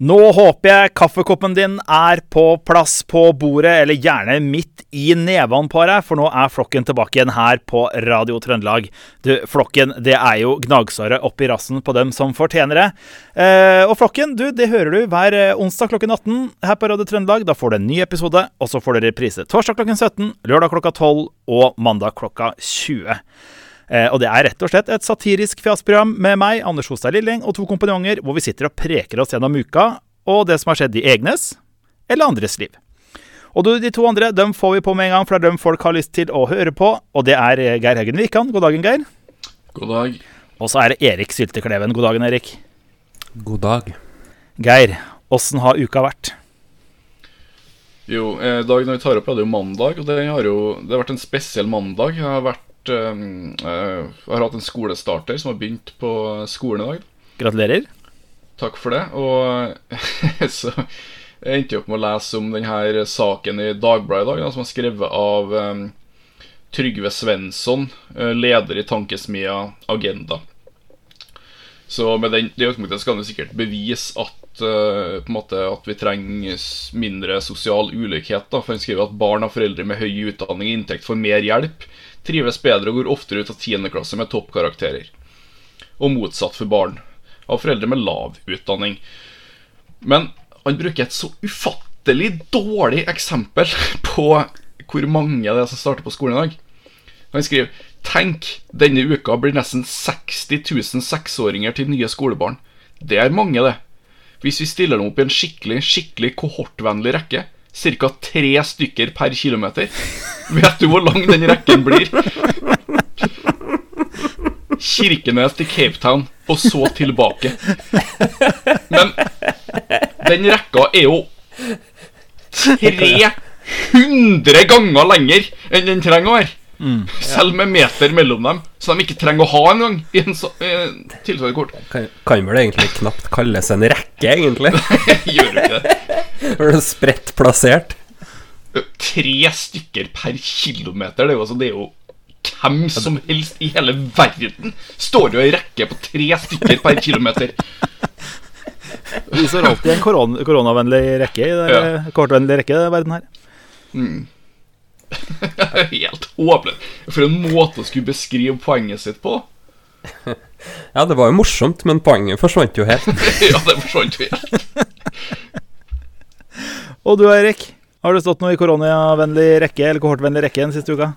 Nå håper jeg kaffekoppen din er på plass på bordet, eller gjerne midt i neven på deg, for nå er Flokken tilbake igjen her på Radio Trøndelag. Du, Flokken, det er jo gnagsåret oppi rassen på dem som fortjener det. Eh, og Flokken, du, det hører du hver eh, onsdag klokken 18 her på Radio Trøndelag. Da får du en ny episode, og så får du reprise torsdag klokken 17, lørdag klokka 12 og mandag klokka 20. Eh, og det er rett og slett et satirisk fjasprogram med meg, Anders Hostad Lilling, og to kompanjonger, hvor vi sitter og preker oss gjennom uka og det som har skjedd i egnes eller andres liv. Og du, de to andre dem får vi på med en gang, for det er dem folk har lyst til å høre på. Og det er eh, Geir Haugen Wikan. God dagen, Geir. God dag. Og så er det Erik Syltekleven. God dagen, Erik. God dag. Geir, åssen har uka vært? Jo, eh, dagen vi tar opp, er det jo mandag, og det har jo det har vært en spesiell mandag. Jeg har vært um, uh, har hatt en skolestarter som har begynt på skolen i dag. Gratulerer. Takk for det. Og så jeg endte opp med å lese om denne saken i Dagbladet i dag, da, som er skrevet av um, Trygve Svensson, leder i tankesmia Agenda. Så med den, det utgangspunktet skal han sikkert bevise at, uh, på en måte, at vi trenger mindre sosial ulikhet. Da. For Han skriver at barn av foreldre med høy utdanning og inntekt får mer hjelp, trives bedre og går oftere ut av 10. klasse med toppkarakterer. Og motsatt for barn av foreldre med lav utdanning. Men han bruker et så ufattelig dårlig eksempel på hvor mange det er som starter på skolen i dag. Han skriver Tenk, denne uka blir nesten 60 000 seksåringer til nye skolebarn. Det er mange, det. Hvis vi stiller dem opp i en skikkelig, skikkelig kohortvennlig rekke, ca. tre stykker per kilometer, vet du hvor lang den rekken blir? Kirkenes til Cape Town, og så tilbake. Men den rekka er jo 300 ganger lenger enn den trenger å være. Mm, ja. Selv med meter mellom dem, så de ikke trenger å ha en gang i en så, tilsvarende kort. Kan, kan vel egentlig knapt kalles en rekke, egentlig? Gjør du ikke det? Var det spredt plassert? Tre stykker per kilometer, det er jo, altså, det er jo hvem som helst i hele verden står jo i rekke på tre stykker per kilometer. Vi står alltid i en koron koronavennlig rekke i den ja. kortvennlige rekke i verden her. Mm. Helt håpløst. For en måte å skulle beskrive poenget sitt på. Ja, det var jo morsomt, men poenget forsvant jo helt. ja, det forsvant jo helt. Og du Erik, har du stått noe i koronavennlig rekke eller kohortvennlig rekke den siste uka?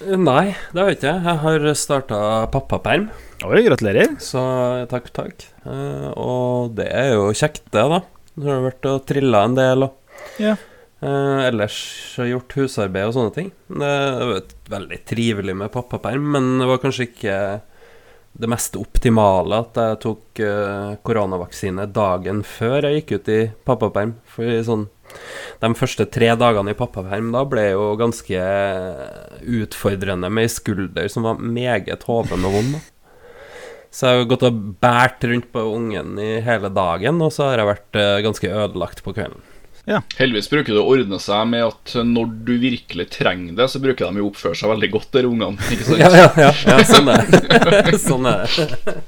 Nei, det har jeg ikke. Jeg har starta pappaperm. Oi, gratulerer. Så takk, takk. Uh, og det er jo kjekt, det, da. Du har vært og trilla en del og ja. uh, ellers gjort husarbeid og sånne ting. Det var veldig trivelig med pappaperm, men det var kanskje ikke det mest optimale at jeg tok uh, koronavaksine dagen før jeg gikk ut i pappaperm. For sånn de første tre dagene i pappaperm da ble jo ganske utfordrende med ei skulder som var meget hoven og vond. Så jeg har gått og båret rundt på ungen i hele dagen, og så har jeg vært uh, ganske ødelagt på kvelden. Ja. Heldigvis bruker det å ordne seg med at når du virkelig trenger det, så bruker de jo oppføre seg veldig godt, de ungene. Ikke sant? ja, ja, ja, ja, sånn er det. sånn er det.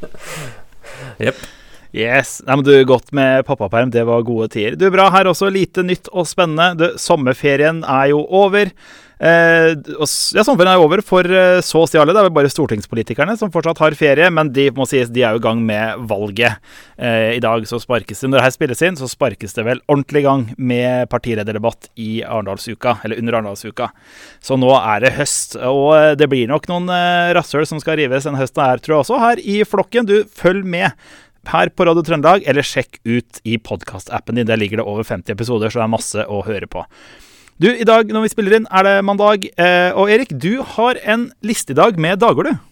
Jepp. Yes. Nei, men du, Godt med pappaperm. Det var gode tider. Du, Bra. Her også lite nytt og spennende. Du, sommerferien er jo over. Eh, ja, Sommerferien er over for eh, så å si alle. Det er vel bare stortingspolitikerne som fortsatt har ferie, men de må sies, de er jo i gang med valget. Eh, I dag så sparkes det, Når det her spilles inn, så sparkes det vel ordentlig i gang med partilederdebatt i Arendalsuka, eller under Arendalsuka. Så nå er det høst, og eh, det blir nok noen eh, rasshøl som skal rives en høst her, tror jeg også, her i flokken. Du, følg med her på Radio Trøndelag, eller sjekk ut i podkastappen din. Der ligger det over 50 episoder, så det er masse å høre på. Du, I dag når vi spiller inn, er det mandag. Eh, og Erik, du har en liste i dag med dager, du.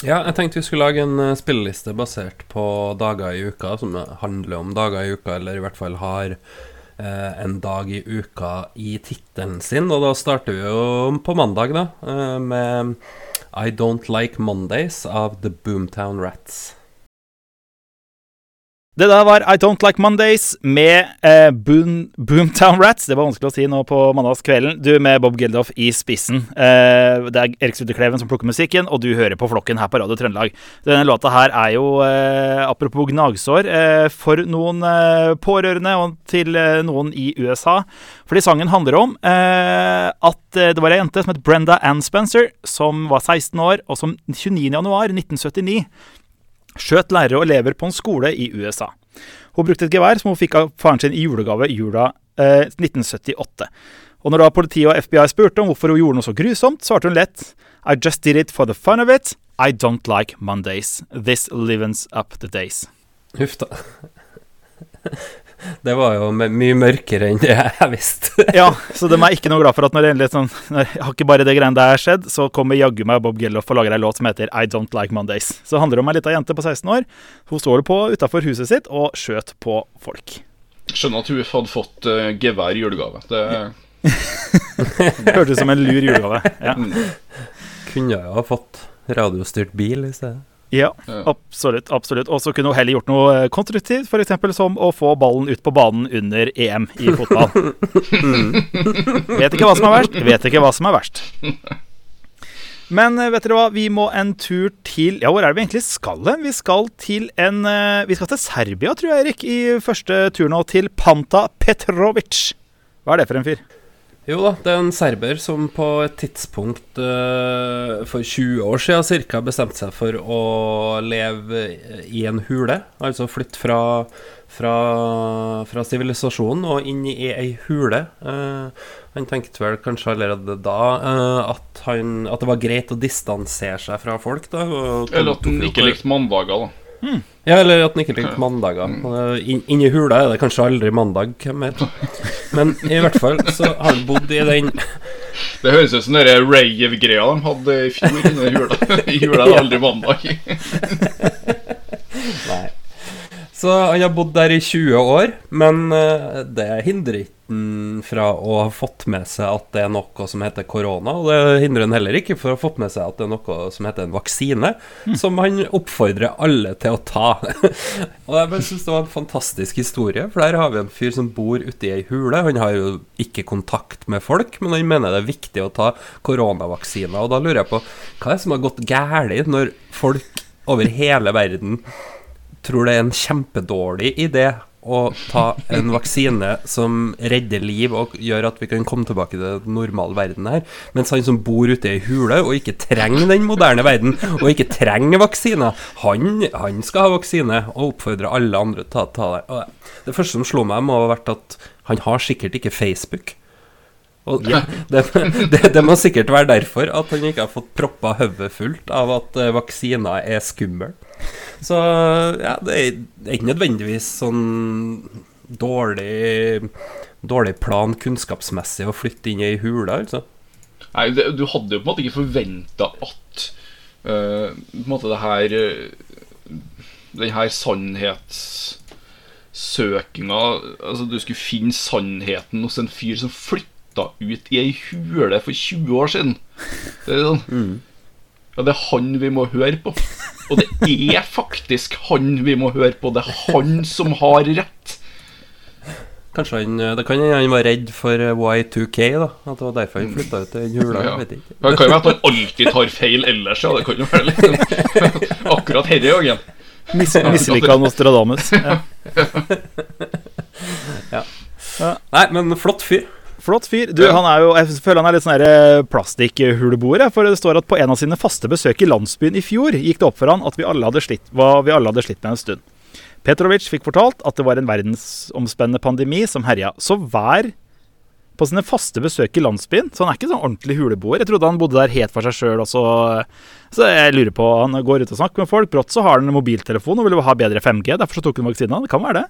Ja, jeg tenkte vi skulle lage en uh, spilleliste basert på dager i uka, som handler om dager i uka, eller i hvert fall har eh, en dag i uka i tittelen sin. Og da starter vi jo på mandag, da, uh, med I Don't Like Mondays av The Boomtown Rats. Det der var I Don't Like Mondays med eh, Boom, Boomtown Rats. Det var vanskelig å si nå på mandagskvelden. Du med Bob Geldof i spissen. Eh, det er Erik Sutterkleven som plukker musikken, og du hører på Flokken her på Radio Trøndelag. Denne låta her er jo, eh, apropos gnagsår, eh, for noen eh, pårørende og til eh, noen i USA. Fordi sangen handler om at det var ei jente som het Brenda Ann Spencer, som var 16 år, og som 29.1.1979 skjøt lærere og elever på en skole i USA. Hun brukte et gevær som hun fikk av faren sin i julegave jula eh, 1978. Og når da politiet og FBI spurte om hvorfor hun gjorde noe så grusomt, svarte hun lett I just did it for the fun of it. I don't like Mondays. This livens up the days. Huff da. Det var jo mye mørkere enn det jeg visste. ja, så de er ikke noe glad for at når det endelig sånn når, Har ikke bare det greiene der skjedd, så kommer jaggu meg Bob Gellof og lager ei låt som heter I Don't Like Mondays. Så det handler om ei lita jente på 16 år. Hun står på utafor huset sitt og skjøt på folk. Skjønner at hun hadde fått uh, gevær i julegave. Det hørtes ut som en lur julegave. Ja. Mm. Kunne jo ha fått radiostyrt bil i stedet. Ja, absolutt. absolutt. Og så kunne hun heller gjort noe eh, konstruktivt, f.eks. som å få ballen ut på banen under EM i fotball. mm. Vet ikke hva som er verst. Vet ikke hva som er verst. Men eh, vet dere hva, vi må en tur til Ja, hvor er det vi egentlig skal hen? Vi skal til en eh, Vi skal til Serbia, tror jeg, Erik, i første tur nå. Til Panta Petrovic. Hva er det for en fyr? Jo da, det er en serber som på et tidspunkt uh, for 20 år siden ca. bestemte seg for å leve i en hule. Altså flytte fra fra sivilisasjonen og inn i ei hule. Uh, han tenkte vel kanskje allerede da uh, at, han, at, det var greit å distansere seg fra folk. Da, Eller at han ikke likte mandager, da. Hmm. Ja, eller at han ikke likte mandager. In, inni hula er det kanskje aldri mandag, hvem vet. Men i hvert fall så har han bodd i den Det høres ut som den rave-greia de hadde i fjor inni hula. I hula er det aldri mandag. Nei. Så han har bodd der i 20 år, men uh, det hindrer ikke han fra å ha fått med seg at det er noe som heter korona. Og det hindrer han heller ikke for å ha fått med seg at det er noe som heter en vaksine, mm. som han oppfordrer alle til å ta. og jeg bare syns det var en fantastisk historie, for der har vi en fyr som bor ute i ei hule. Han har jo ikke kontakt med folk, men han mener det er viktig å ta koronavaksiner. Og da lurer jeg på hva er det som har gått galt når folk over hele verden tror det er en kjempedårlig idé å ta en vaksine som redder liv og gjør at vi kan komme tilbake til den normale verden her. Mens han som bor ute i hule og ikke trenger den moderne verden, og ikke trenger vaksiner, han, han skal ha vaksine og oppfordrer alle andre til å ta det. Det første som slo meg, må ha vært at han har sikkert ikke Facebook. Og det, det, det, det, må sikkert være derfor at han ikke har fått proppa hodet fullt av at vaksina vaksiner er skummel. Så ja, det er, ikke nødvendigvis sånn dårlig, dårlig plan kunnskapsmessig å flytte inn i ei hule, altså. Nei, du hadde jo på en måte ikke forventa at uh, på en måte det her Den her sannhets søkinga Altså, du skulle finne sannheten hos en fyr som flytta ut i ei hule for 20 år siden. Det er sånn mm. Ja, det er han vi må høre på. Og det er faktisk han vi må høre på. Det er han som har rett. Kanskje han Det kan hende han var redd for Y2K, da. At det var derfor han flytta ut til den hula. Ja. Vet ikke. Det kan jo være at han alltid tar feil ellers, ja. Det kan jo være litt Akkurat denne gangen. Mislika Nostradamus. Nostradamus. Ja. ja. Nei, men flott fyr. Flott fyr. Du, han er jo, jeg føler han er litt sånn eh, plastikkhuleboer. For det står at på en av sine faste besøk i landsbyen i fjor gikk det opp for han at vi alle hadde slitt, hva vi alle hadde slitt med en stund. Petrovic fikk fortalt at det var en verdensomspennende pandemi som herja. Så hver på sine faste besøk i landsbyen. Så han er ikke sånn ordentlig huleboer. Jeg trodde han bodde der helt for seg sjøl også. Så jeg lurer på Han går ut og snakker med folk. Brått så har han en mobiltelefon og vil ha bedre 5G. Derfor så tok han vaksina. Det kan være det.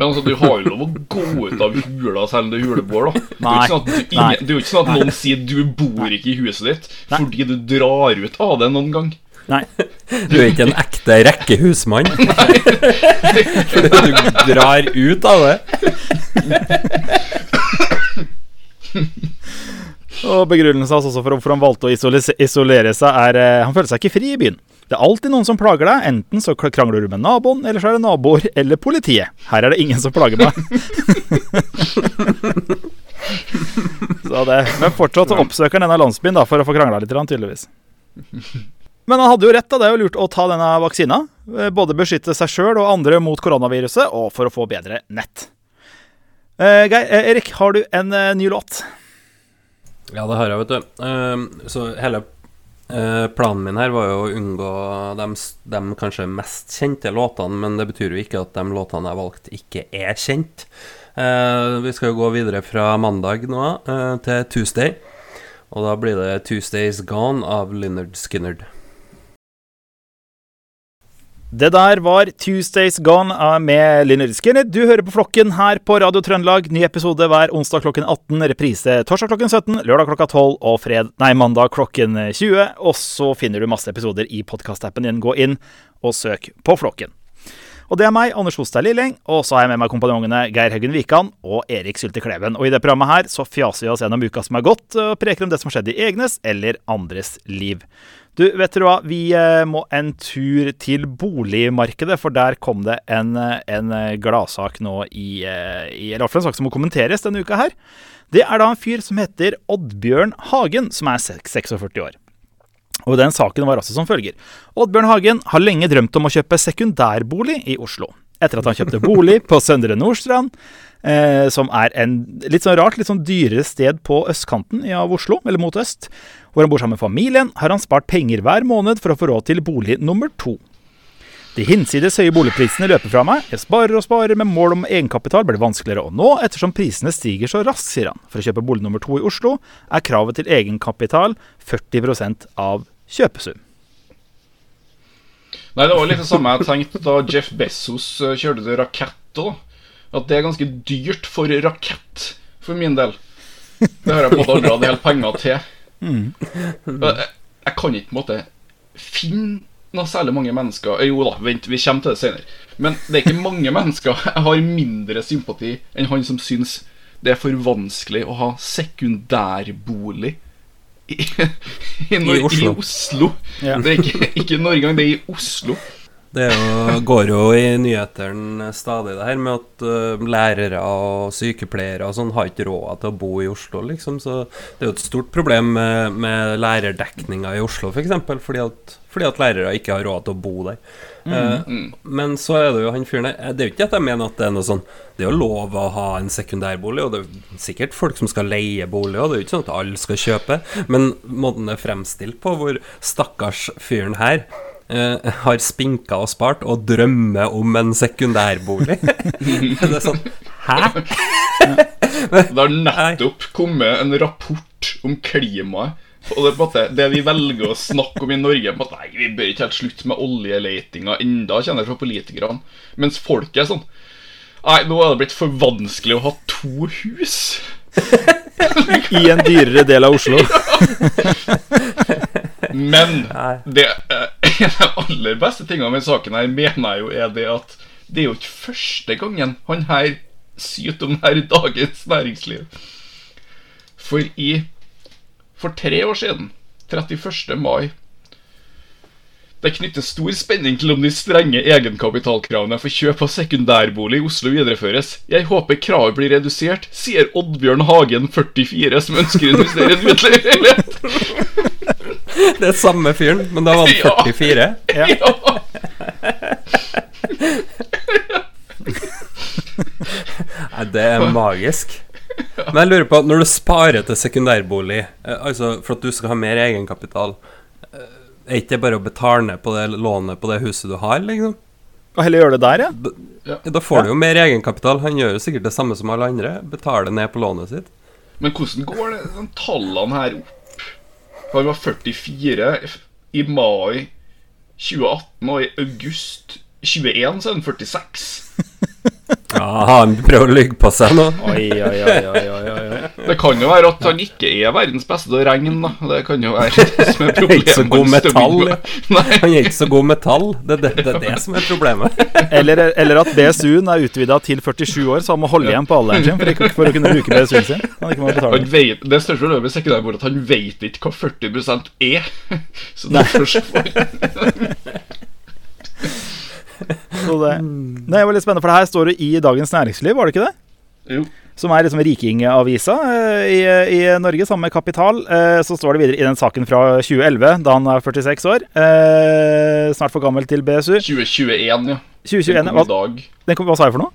Men altså, du har jo lov å gå ut av hula selv om det er huleboer, da. Nei. Det er jo ikke sånn at noen sier du bor ikke i huset ditt Nei. fordi du drar ut av det noen gang. Nei. Du er ikke en ekte rekkehusmann. Fordi du drar ut av det. Og begrunnelsen altså for hvorfor han valgte å isolere seg, er uh, han følte seg ikke fri i byen. Det er alltid noen som plager deg. Enten så krangler du med naboen, eller så er det naboer eller politiet. Her er det ingen som plager meg. så det, Men fortsatt så oppsøker han denne landsbyen da, for å få krangla litt, tydeligvis. Men han hadde jo rett, da. Det er jo lurt å ta denne vaksina. Eh, både beskytte seg sjøl og andre mot koronaviruset, og for å få bedre nett. Uh, Geir, Erik, har du en uh, ny låt? Ja, det har jeg, vet du. Uh, så hele Eh, planen min her var jo å unngå de, de, kanskje mest kjente låtene, men det betyr jo ikke at de låtene jeg valgte, ikke er kjent. Uh, vi skal jo gå videre fra mandag nå uh, til Tuesday, og da blir det 'Tuesday's Gone' av Lynyrd Skinnerd. Det der var Tuesdays Gone med Lynyrd Skinner. Du hører på Flokken her på Radio Trøndelag. Ny episode hver onsdag klokken 18, reprise torsdag klokken 17, lørdag klokka 12 og fred, nei, mandag klokken 20. Og så finner du masse episoder i podkastappen din. Gå inn og søk på Flokken. Og det er meg, Anders Hostad Lilleng, og så har jeg med meg kompanjongene Geir Haugen Wikan og Erik Sylte Kleven. Og i det programmet her så fjaser vi oss gjennom uka som er gått, og preker om det som har skjedd i egnes eller andres liv. Du, vet du hva, vi eh, må en tur til boligmarkedet, for der kom det en, eh, en eh, gladsak nå i, i Eller iallfall en sak som må kommenteres denne uka her. Det er da en fyr som heter Oddbjørn Hagen, som er 46 år. Og den saken var altså som følger. Oddbjørn Hagen har lenge drømt om å kjøpe sekundærbolig i Oslo. Etter at han kjøpte bolig på Søndre Nordstrand, eh, som er en litt sånn rart, litt sånn dyrere sted på østkanten av Oslo, eller mot øst, hvor han bor sammen med familien, har han spart penger hver måned for å få råd til bolig nummer to. De hinsides høye boligprisene løper fra meg. Jeg sparer og sparer med mål om egenkapital blir vanskeligere å nå ettersom prisene stiger så raskt, sier han. For å kjøpe bolig nummer to i Oslo er kravet til egenkapital 40% av kjøpesum. Nei, det var litt det samme jeg tenkte da Jeff Bezos eh, kjørte til rakett òg. At det er ganske dyrt for rakett, for min del. Det har jeg på en måte aldri hatt helt penger til. Mm. Jeg, jeg, kan ikke på en måte finne noe særlig mange mennesker Jo da, vent, vi kommer til det senere. Men det er ikke mange mennesker jeg har mindre sympati enn han som syns det er for vanskelig å ha sekundærbolig i, i, I Oslo. I Oslo. Ja. Det er ikke, ikke Norge engang, det er i Oslo. Det jo, går jo i nyhetene stadig, det her med at uh, lærere og sykepleiere og sånn har ikke råd til å bo i Oslo, liksom. Så det er jo et stort problem med, med lærerdekninga i Oslo, f.eks. For eksempel, fordi, at, fordi at lærere ikke har råd til å bo der. Mm, uh, Men så er det jo han fyren der Det er jo ikke at jeg mener at det er noe sånn Det er jo lov å ha en sekundærbolig, og det er sikkert folk som skal leie bolig, og det er jo ikke sånn at alle skal kjøpe, men måten det er fremstilt på, hvor stakkars fyren her uh, har spinka og spart og drømmer om en sekundærbolig. det er sånn Hæ? det har nettopp kommet en rapport om klimaet. Og det, måte, det vi velger å snakke om i Norge måte, Nei, Vi bør ikke helt slutte med oljeletinga enda, kjenner jeg fra politikerne. Mens folk er sånn Nei, nå er det blitt for vanskelig å ha to hus. I en dyrere del av Oslo. Men det, en av aller beste tingene med saken her mener jeg jo er det at det er jo ikke første gangen han her syter om her i Dagens Næringsliv. For i For tre år siden, 31. mai det knyttes stor spenning til om de strenge egenkapitalkravene for kjøp av sekundærbolig i Oslo videreføres. Jeg håper kravet blir redusert, sier Oddbjørn Hagen, 44, som ønsker å investere i en utleieleilighet. Det er samme fyren, men da var han 44. Ja. Nei, det er magisk. Men jeg lurer på, når du sparer til sekundærbolig, eh, altså for at du skal ha mer egenkapital, eh, er ikke det bare å betale ned på det lånet på det huset du har, liksom? Og heller gjøre det der, ja? Da, da får du jo mer egenkapital. Han gjør jo sikkert det samme som alle andre. Betaler ned på lånet sitt. Men hvordan går det, de tallene her opp? Han var 44 i mai 2018, og i august 21 så er han 46. ja, han prøver å ligge på seg nå. oi, oi, oi, oi, oi, oi. Det kan jo være at han ikke er verdens beste til å regne, da. Det kan jo være det som er problemet. ikke så god med metall. Han er ikke så god metall. Det er det, det, det som er problemet. Eller, eller at BSU-en er utvida til 47 år, så han må holde igjen på alderen sin for, ikke, for å kunne bruke BSU-en sin. Han ikke må. Han vet, det største problemet er ikke er at han vet ikke hva 40% er. Så derfor så det, det var litt spennende, for det her står det i Dagens Næringsliv, var det ikke det? Jo. Som er liksom Rikingavisa eh, i, i Norge, sammen med Kapital. Eh, så står det videre i den saken fra 2011, da han er 46 år. Eh, snart for gammel til BSU. 2021, ja. 2021, Den kom hva, den hva sa jeg for noe?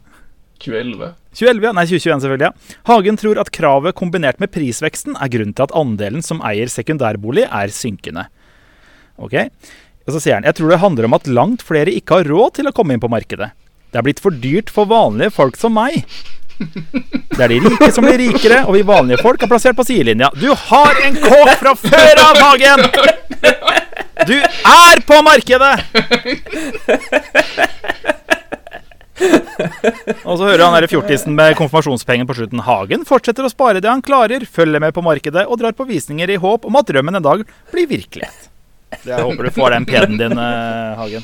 2011. 2011, ja. Nei, 2021 selvfølgelig. ja. Hagen tror at kravet kombinert med prisveksten er grunnen til at andelen som eier sekundærbolig, er synkende. Ok? Og så sier han jeg tror det handler om at langt flere ikke har råd til å komme inn på markedet. Det er blitt for dyrt for vanlige folk som meg. Det er de rike som blir rikere, og vi vanlige folk er plassert på sidelinja. Du har en kåk fra før av, Hagen! Du er på markedet! Og så hører han der fjortisen med konfirmasjonspenger på slutten. Hagen fortsetter å spare det han klarer, følger med på markedet og drar på visninger i håp om at drømmen en dag blir virkelighet. Jeg håper du får den peden din, eh, Hagen.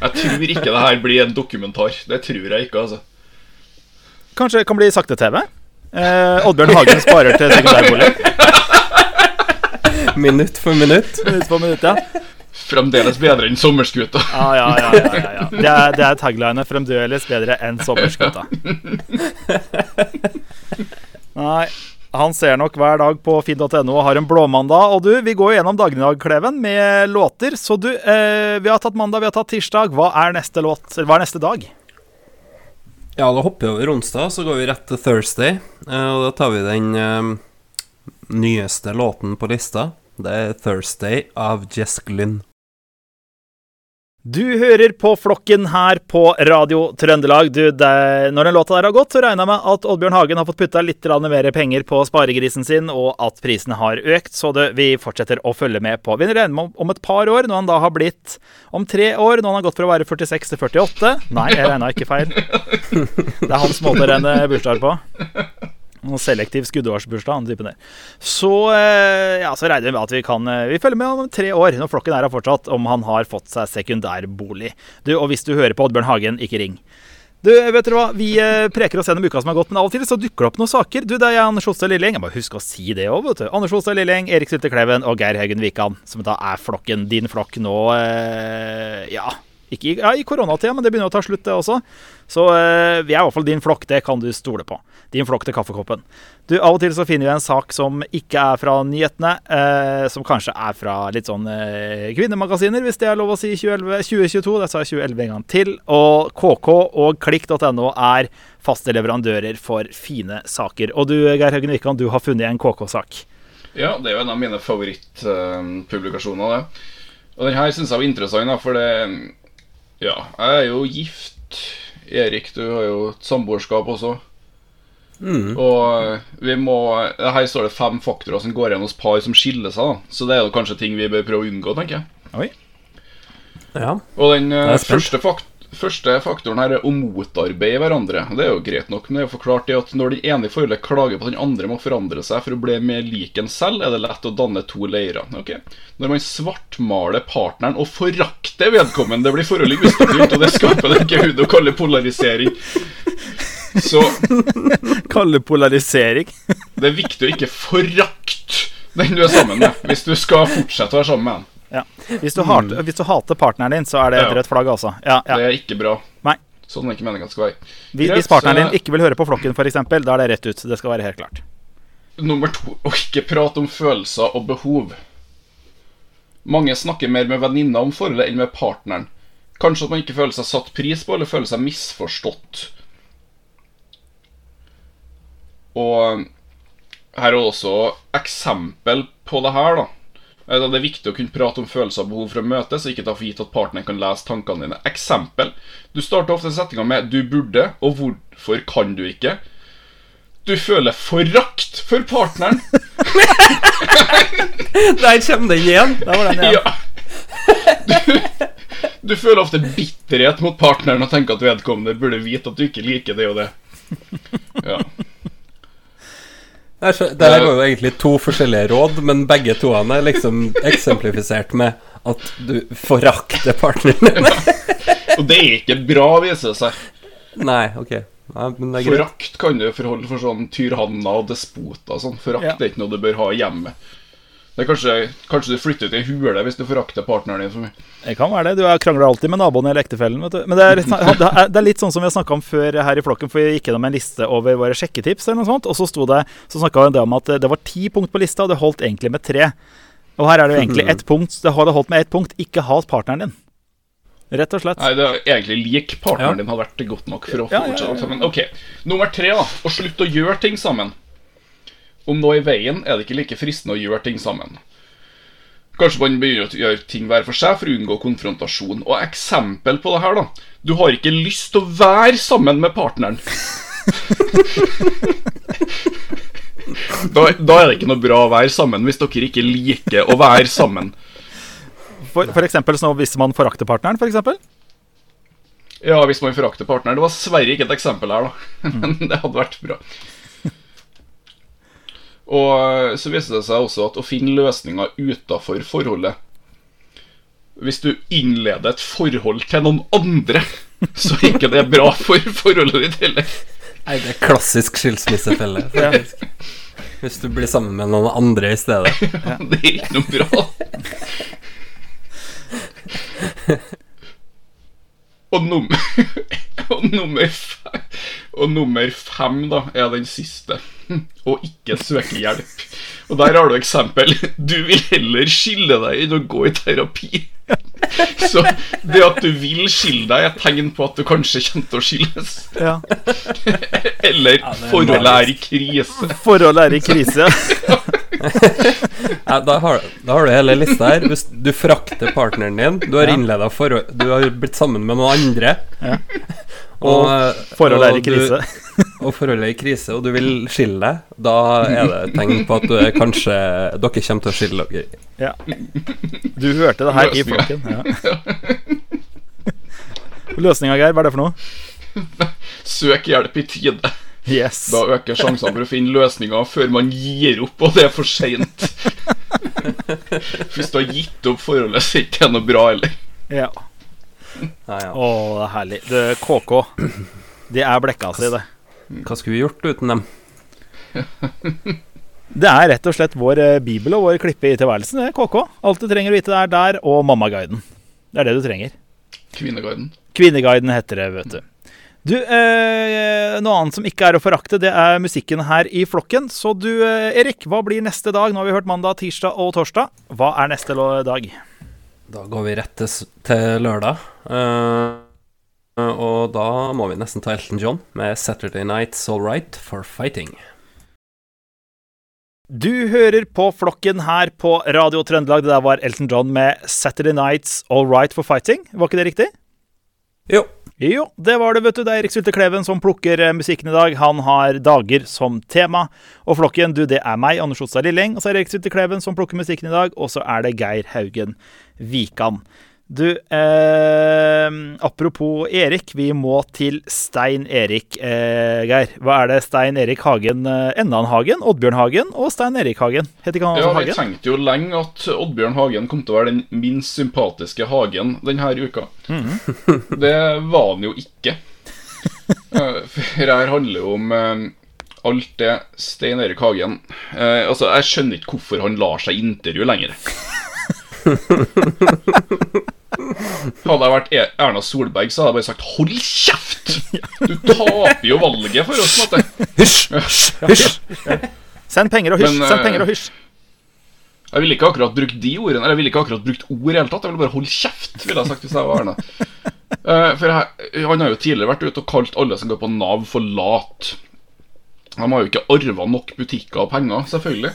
Jeg tror ikke det her blir en dokumentar. Det tror jeg ikke, altså. Kanskje det kan bli sakte-TV? Eh, Oddbjørn Hagen sparer til sekundærbolig. Minutt for minutt. Minutt for minutt, ja. Fremdeles bedre enn Sommerskuta. Ja, ja, ja, ja, ja, ja. Det er, det er taglinet 'fremdeles bedre enn sommerskuta'. Nei, han ser nok hver dag på finn.no og har en blåmandag. Og du, vi går jo gjennom dagen i dag, Kleven, med låter. Så du, eh, vi har tatt mandag, vi har tatt tirsdag. Hva er neste låt? Eller hva er neste dag? Ja, da hopper vi over onsdag, så går vi rett til Thursday. Eh, og da tar vi den eh, nyeste låten på lista. Det er 'Thursday' av Jess Glynn. Du hører på Flokken her på Radio Trøndelag. Du, det, når den låta der har gått, så regner jeg med at Oddbjørn Hagen har fått putta litt mer penger på sparegrisen sin, og at prisene har økt. Så det, vi fortsetter å følge med på. Vi regner med om, et par år, når han da har blitt om tre år, når han har gått fra å være 46 til 48 Nei, jeg regna ikke feil. Det er hans måte å regne bursdager på. Noen selektiv skuddårsbursdag, annen typen der. Så, eh, ja, så regner vi med at vi kan eh, Vi følger med om tre år, når flokken her har fortsatt, om han har fått seg sekundærbolig. Du, og hvis du hører på Oddbjørn Hagen, ikke ring. Du, vet dere hva? Vi eh, preker oss gjennom uka som har gått, men av og til så dukker det opp noen saker. Du, Det er Jan Sjåstad Lilleng. Jeg må huske å si det òg, vet du. Anders Sjåstad Lilleng, Erik Sylte Kleven og Geir Haugen Wikan, som da er flokken. Din flokk nå, eh, ja ikke ja, i koronatida, men det begynner å ta slutt, det også. Så eh, vi er i hvert fall din flokk, det kan du stole på. Din flokk til kaffekoppen. Du, Av og til så finner vi en sak som ikke er fra nyhetene, eh, som kanskje er fra litt sånn eh, kvinnemagasiner, hvis det er lov å si 2011, 2022. Det sa jeg 2011 en gang til. Og KK og klikk.no er faste leverandører for fine saker. Og du, Geir Haugen Wikan, du har funnet en KK-sak. Ja, det er jo en av mine favorittpublikasjoner, det. Og den her syns jeg var interessant, da, for det Ja, jeg er jo gift. Erik, du har jo et samboerskap også. Mm. Og vi må Her står det fem faktorer som går igjen hos par som skiller seg. da Så det er jo kanskje ting vi bør prøve å unngå, tenker jeg. Oi. Ja. Og den eh, første, fakt første faktoren her er å motarbeide hverandre. Det er jo greit nok, men det er jo forklart det at når den ene i forholdet klager på at den andre må forandre seg for å bli mer lik en selv, er det lett å danne to leirer. Okay? Når man svartmaler partneren og forakter vedkommende, blir forholdet ustabilt, og det skaper det ikke hud å kalle polarisering. Så Kalle polarisering. det er viktig å ikke forakte den du er sammen med, hvis du skal fortsette å være sammen med den. Ja. Hvis, du hat, hvis du hater partneren din, så er det et Ja. rødt flagg, altså. Ja, ja. Det er ikke bra. Nei. Sånn er ikke meningen skal være. Hvis, Greit, hvis partneren din ikke vil høre på flokken, f.eks., da er det rett ut. Det skal være helt klart. Nummer to å ikke prate om følelser og behov. Mange snakker mer med venninna om forholdet enn med partneren. Kanskje at man ikke føler seg satt pris på, eller føler seg misforstått. Og her er også eksempel på det her, da. Eh, Det er viktig å kunne prate om følelser og behov for å møtes, og ikke ta for gitt at partneren kan lese tankene dine. Eksempel. Du starter ofte setninga med 'du burde', og 'hvorfor kan du ikke'? Du føler forakt for partneren. Der kommer den igjen! Der var den igjen. Ja. Du, du føler ofte bitterhet mot partneren og tenker at vedkommende burde vite at du ikke liker det og det. Ja. Det her går jo egentlig to forskjellige råd, men begge to er liksom eksemplifisert med at du forakter partneren din. Og det er ikke bra, viser det seg. Nei, ok. Ja, Forakt kan du forholde for sånn tyrhanner og despoter. Sånn. Forakt ja. er ikke noe du bør ha hjemme. Det er kanskje, kanskje du flytter til ei hule hvis du forakter partneren din for mye. Det kan være det. Du krangler alltid med naboen eller ektefellen. Men det er, det er, litt sånn som vi har snakka om før her i flokken, for vi gikk gjennom en liste over våre sjekketips, eller noe sånt, og så sto det, så snakka vi om at det var ti punkt på lista, og det holdt egentlig med tre. Og her er det jo egentlig ett punkt. Det hadde holdt med ett punkt. Ikke hat partneren din. Rett og slett. Nei, det er egentlig lik partneren ja. din hadde vært godt nok for å ja, fortsette ja, sammen. Ok, Nummer tre, da. Å slutte å gjøre ting sammen. Om noe i veien er det ikke like fristende å gjøre ting sammen. Kanskje man begynner å gjøre ting hver for seg for å unngå konfrontasjon. Og eksempel på det her, da. Du har ikke lyst til å være sammen med partneren. da, da, er det ikke noe bra å være sammen hvis dere ikke liker å være sammen. For, for eksempel så hvis man forakter partneren, for eksempel? Ja, hvis man forakter partneren. Det var sverre ikke et eksempel her, da. Men det hadde vært bra. Og så viser det seg også at å finne løsninger utafor forholdet Hvis du innleder et forhold til noen andre, så er ikke det bra for forholdet ditt heller. Nei, det er klassisk skilsmissefelle. Hvis du blir sammen med noen andre i stedet. Ja, det er ikke noe bra. Og nummer, og, nummer fem, og nummer fem da er den siste. Å ikke søke hjelp. Og der har du eksempel. Du vil heller skille deg enn å gå i terapi. Så det at du vil skille deg, er tegn på at du kanskje kommer til å skilles. Ja. Eller ja, forholdet er i krise. Forholdet er i krise, ja. da, har, da, har, du hele lista her. Hvis du frakter partneren din, du har innleda forhold Du har blitt sammen med noen andre. Ja. Og, og forholdet er i krise. Du, og forholdet er i krise, og du vil skille deg, da er det et tegn på at du er kanskje dere kommer til å skille dere. Ja. Du hørte det her i flokken. Ja. Løsninga, Geir, hva er det for noe? Søk hjelp i tide. Yes. Da øker sjansene for å finne løsninger før man gir opp, og det er for seint. Hvis du har gitt opp forholdet, så er det ikke noe bra heller. Ja. Ja, ja. Å, det er herlig. Det, KK, de er blekka si, det. Hva skulle vi gjort uten dem? det er rett og slett vår eh, bibel og vår klippe i tilværelsen. Det er KK. Alt du trenger å vite, er der, og Mammaguiden. Det er det du trenger. Kvinneguiden. Kvinneguiden heter det, vet du. Du, eh, Noe annet som ikke er å forakte, det er musikken her i flokken. Så du, eh, Erik, hva blir neste dag? Nå har vi hørt mandag, tirsdag og torsdag. Hva er neste dag? Da går vi rett til lørdag. Uh, og da må vi nesten ta Elton John med 'Saturday Nights All Right for Fighting'. Du hører på flokken her på Radio Trøndelag. Det der var Elton John med 'Saturday Nights All Right for Fighting'. Var ikke det riktig? Jo. Jo, det var det, vet du. Det er Erik Sylte Kleven som plukker eh, musikken i dag. Han har dager som tema. Og flokken, du, det er meg, Anders Otstad Lilling. Og så er det Erik Sylte Kleven som plukker musikken i dag. Og så er det Geir Haugen Vikan. Du, eh, apropos Erik, vi må til Stein Erik, eh, Geir. Hva er det Stein Erik Hagen eh, Ennan Hagen, Oddbjørn Hagen og Stein Erik Hagen? Heter ikke han ja, Hagen? Ja, vi tenkte jo lenge at Oddbjørn Hagen kom til å være den minst sympatiske Hagen denne uka. Mm -hmm. det var han jo ikke. Eh, for her handler jo om eh, alt det Stein Erik Hagen eh, Altså, jeg skjønner ikke hvorfor han lar seg intervjue lenger. Hadde jeg vært e- Erna Solberg, så hadde jeg bare sagt 'hold kjeft'! Du taper jo valget for oss, måte. Hysj! Hysj! Send penger og hysj. Send eh, penger og hysj. Jeg ville ikke akkurat brukt de ordene Eller jeg ville ikke akkurat brukt ord i hele tatt. Jeg ville bare 'hold kjeft', ville jeg sagt hvis jeg var Erna. Uh, for jeg, Han har jo tidligere vært ute og kalt alle som går på Nav, for lat. De har jo ikke arva nok butikker og penger, selvfølgelig.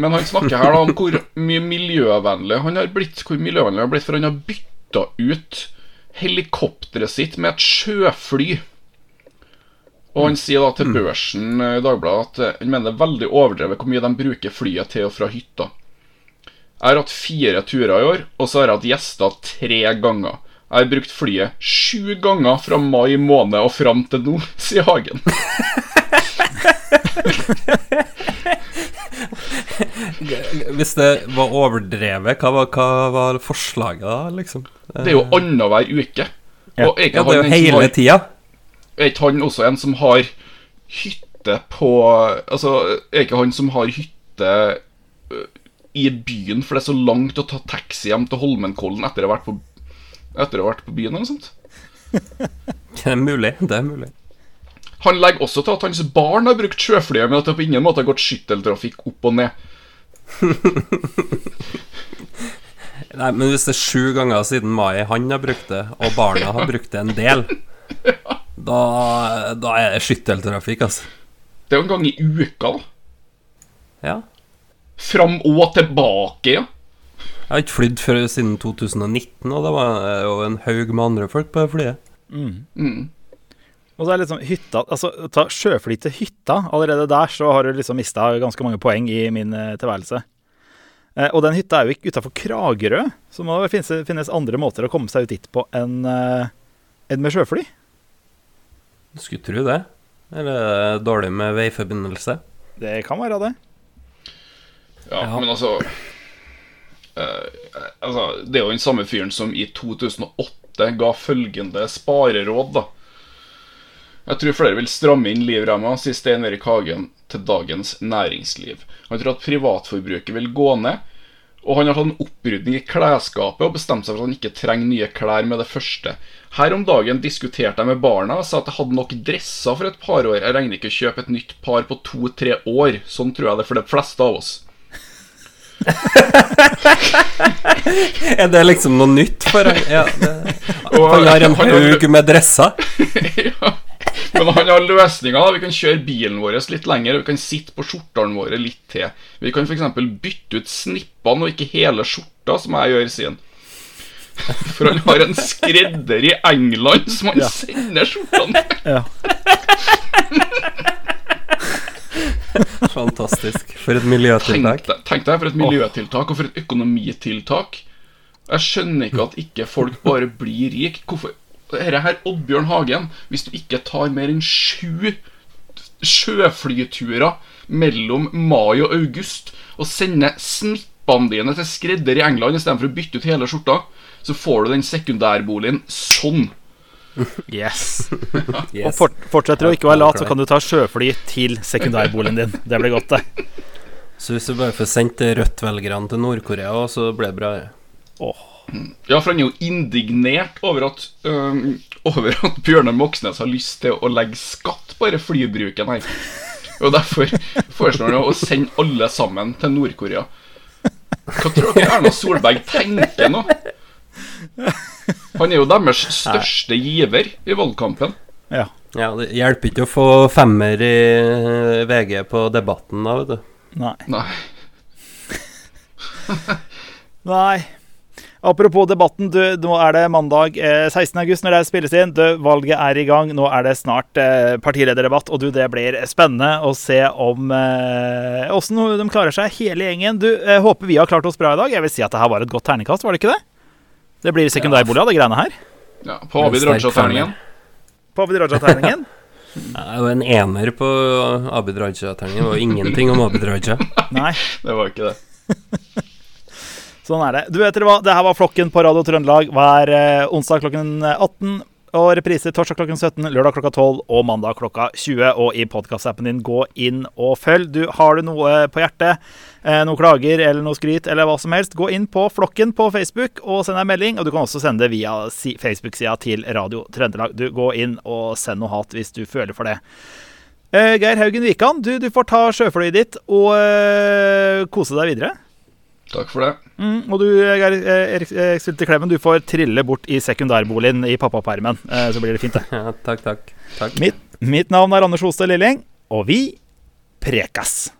Men han snakker her da om hvor mye miljøvennlig han har blitt. Hvor miljøvennlig han har blitt For han har bytta ut helikopteret sitt med et sjøfly. Og han sier da til mm. Børsen i Dagbladet at eh, han mener det er veldig overdrevet hvor mye de bruker flyet til og fra hytta. Jeg har hatt fire turer i år, og så har jeg hatt gjester tre ganger. Jeg har brukt flyet sju ganger fra mai måned og fram til nå, sier Hagen. Hvis det var overdrevet, hva var, hva var forslaget da, liksom? Det er jo annenhver uke. Ja. Og er Ja, det er jo hele har- tida. Er ikke han også en som har hytte på Altså, er ikke han som har hytte i byen, for det er så langt å ta taxi hjem til Holmenkollen etter å ha vært på, etter å ha vært på byen, eller noe sånt? Det er mulig. Det er mulig. Han legger også til at hans barn har brukt sjøflyet, men at det på ingen måte har gått skytteltrafikk opp og ned. Nei, men hvis det er sju ganger siden mai han har brukt det, og barna har brukt det en del, da, da er det skytteltrafikk, altså. Det er jo en gang i uka, da. Ja. Fram og tilbake, ja. Jeg har ikke flydd før siden 2019, og det var jo en haug med andre folk på det flyet. Mm. Og så er liksom hytta Altså, ta sjøfly til hytta. Allerede der så har du liksom mista ganske mange poeng i min eh, tilværelse. Eh, og den hytta er jo ikke utafor Kragerø, så må det finnes, finnes andre måter å komme seg ut dit på enn en med sjøfly. Du skulle tro det. Eller er det dårlig med veiforbindelse? Det kan være det. Ja, Ja. men altså eh, Altså, det er jo den samme fyren som i 2008 ga følgende spareråd, da. Jeg tror flere vil stramme inn livramma, sier Stein Erik Hagen til Dagens Næringsliv. Han tror at privatforbruket vil gå ned, og han har tatt en opprydning i klesskapet og bestemt seg for at han ikke trenger nye klær med det første. Her om dagen diskuterte jeg med barna og sa at jeg hadde nok dresser for et par år. Jeg regner ikke å kjøpe et nytt par på to-tre år. Sånn tror jeg det er for de fleste av oss. Er det liksom noe nytt for? Ja, det, han har en haug med dresser. ja. Men han har løsninger. Vi kan kjøre bilen vår litt lenger. Vi kan sitte på skjortene våre litt til. Vi kan f.eks. bytte ut snippene og ikke hele skjorta, som jeg gjør, sier han. For han har en skredder i England som han Ja. sender skjortene til. Ja. Fantastisk. For et miljøtiltak. tenk deg for et miljøtiltak og for et økonomitiltak. Jeg skjønner ikke at ikke folk bare blir rik. Hvorfor Dette her, Oddbjørn Hagen, hvis du ikke tar mer enn sju sjøflyturer mellom mai og august og sender snippene dine til skredder i England istedenfor å bytte ut hele skjorta, så får du den sekundærboligen sånn. Yes. Og fort, fortsetter du å ikke være lat, så kan du ta sjøfly til sekundærboligen din. Det blir godt, det. Så hvis du bare får sendt Rødt-velgerne til Nord-Korea, så blir det bra. Åh. Ja, for han er jo indignert over at Over at Bjørnar Moxnes har lyst til å legge skatt på denne flybruken her. Og derfor foreslår han å sende alle sammen til Nord-Korea. Hva tror dere Erna Solberg tenker nå? Han er jo deres største giver i valgkampen. Ja. Ja, Det hjelper ikke å få femmer i eh, VG på Debatten da, vet du. Nei. Nei. Nei. Apropos debatten, du, nå er det mandag eh, 16. august når det spilles inn. Du, valget er i gang. Nå er det snart eh, partilederdebatt, og du, det blir spennende å se om eh, åssen de klarer seg, hele gjengen. Du, eh, håper vi har klart oss bra i dag. Jeg vil si at det her var et godt terningkast, var det ikke det? Det blir sekundærbolig av det greiene her. Ja, på Abid Raja-terningen. På Abid Raja-terningen. Det er jo en ener på Abid Raja-terningen. Det var ingenting om Abid Raja. Nei. Det var ikke det. Sånn er det. Du vet dere hva, det her var Flokken på Radio Trøndelag hver eh, onsdag klokken 18. Og repriser torsdag klokken 17, lørdag klokka 12 og mandag klokka 20. Og i podkastappen din, gå inn og følg. Du, har du noe på hjertet, eh, noen klager eller noe skryt eller hva som helst, gå inn på Flokken på Facebook og send en melding. Og du kan også sende det via Facebook-sida til Radio Trøndelag. Du, gå inn og send noe hat hvis du føler for det. Eh, Geir Haugen Wikan, du, du får ta sjøflyet ditt og eh, kose deg videre. Takk for det. Mm, og du, Geir eh, Erik eh, Klemmen, du får trille bort i sekundærboligen i pappapermen. Eh, så blir det fint, det. Ja, takk, takk. takk. Mitt, mitt navn er Anders Hoste Lilling, og vi prekas!